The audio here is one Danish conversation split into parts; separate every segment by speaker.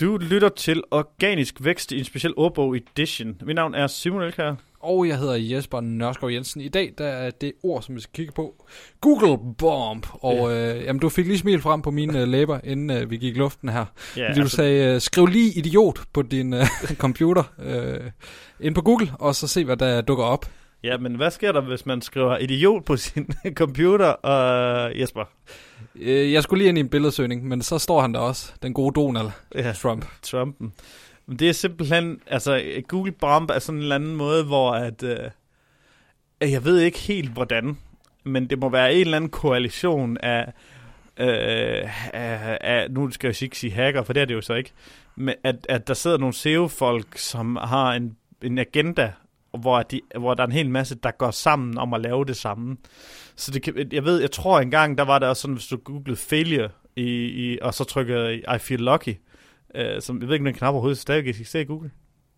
Speaker 1: Du lytter til Organisk Vækst i en speciel ordbog edition. Mit navn er Simon Elkær.
Speaker 2: Og jeg hedder Jesper Nørskov Jensen. I dag der er det ord, som vi skal kigge på, Google Bomb. Og øh, jamen, du fik lige smil frem på mine øh, læber, inden øh, vi gik i luften her.
Speaker 1: Ja,
Speaker 2: Fordi du
Speaker 1: altså-
Speaker 2: sagde, øh, skriv lige idiot på din øh, computer øh, ind på Google, og så se, hvad der dukker op.
Speaker 1: Ja, men hvad sker der, hvis man skriver idiot på sin computer? Og Jesper,
Speaker 2: Øh, jeg skulle lige ind i en billedsøgning, men så står han der også, den gode Donald
Speaker 1: ja,
Speaker 2: Trump.
Speaker 1: Trumpen. Men det er simpelthen, altså Google Bomb er sådan en eller anden måde, hvor at, øh, jeg ved ikke helt hvordan, men det må være en eller anden koalition af, øh, af, af nu skal jeg ikke sige hacker, for det er det jo så ikke, men at, at der sidder nogle SEO-folk, som har en, en agenda, hvor, de, hvor der er en hel masse, der går sammen om at lave det samme. Så det kan, jeg ved, jeg tror engang, der var der også sådan, hvis du googlede failure, i, i, og så trykker I feel lucky, øh, som, jeg ved ikke, om den knap overhovedet stadig eksisterer i Google.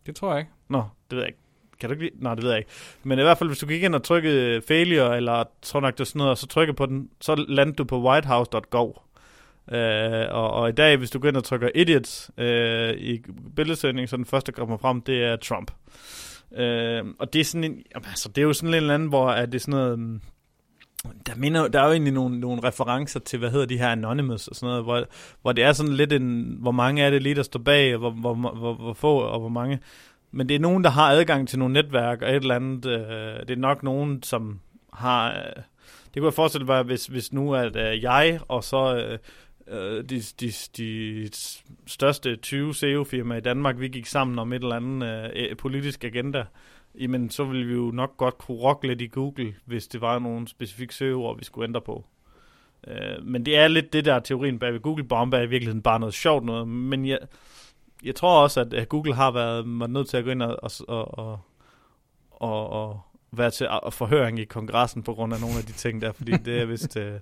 Speaker 2: Det tror jeg ikke.
Speaker 1: Nå, det ved jeg ikke. Kan du ikke lide? Nej, det ved jeg ikke. Men i hvert fald, hvis du gik ind og trykkede failure, eller tror nok det er sådan noget, og så trykker på den, så lander du på whitehouse.gov. Øh, og, og i dag, hvis du går ind og trykker idiots øh, i billedsøgning, så den første, der kommer frem, det er Trump. Øh, og det er sådan en, altså, det er jo sådan en eller anden, hvor er det sådan noget, mm, der, minder, der er jo egentlig nogle, nogle referencer til, hvad hedder de her Anonymous og sådan noget, hvor, hvor det er sådan lidt en, hvor mange er det lige, der står bag, og hvor, hvor, hvor, hvor få og hvor mange. Men det er nogen, der har adgang til nogle netværk og et eller andet. Øh, det er nok nogen, som har... Øh, det kunne jeg forestille mig, hvis, hvis nu at øh, jeg og så øh, øh, de, de, de største 20 SEO-firmaer i Danmark, vi gik sammen om et eller andet øh, politisk agenda, jamen så ville vi jo nok godt kunne rokke lidt i Google, hvis det var nogle specifikke søgeord, vi skulle ændre på. Øh, men det er lidt det der teorien bag ved Google. Bomb er i virkeligheden bare noget sjovt noget, men jeg, jeg tror også, at, Google har været, nødt til at gå ind og, og, og, og, og være til forhøring i kongressen på grund af nogle af de ting der, fordi det er vist, øh,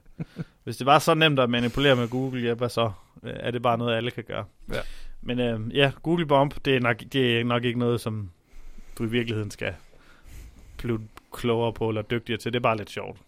Speaker 1: hvis det var så nemt at manipulere med Google, ja, hvad så? Er det bare noget, alle kan gøre?
Speaker 2: Ja.
Speaker 1: Men øh, ja, Google Bomb, det er, nok, det er nok ikke noget, som du i virkeligheden skal blive klogere på eller dygtigere til. Det er bare lidt sjovt.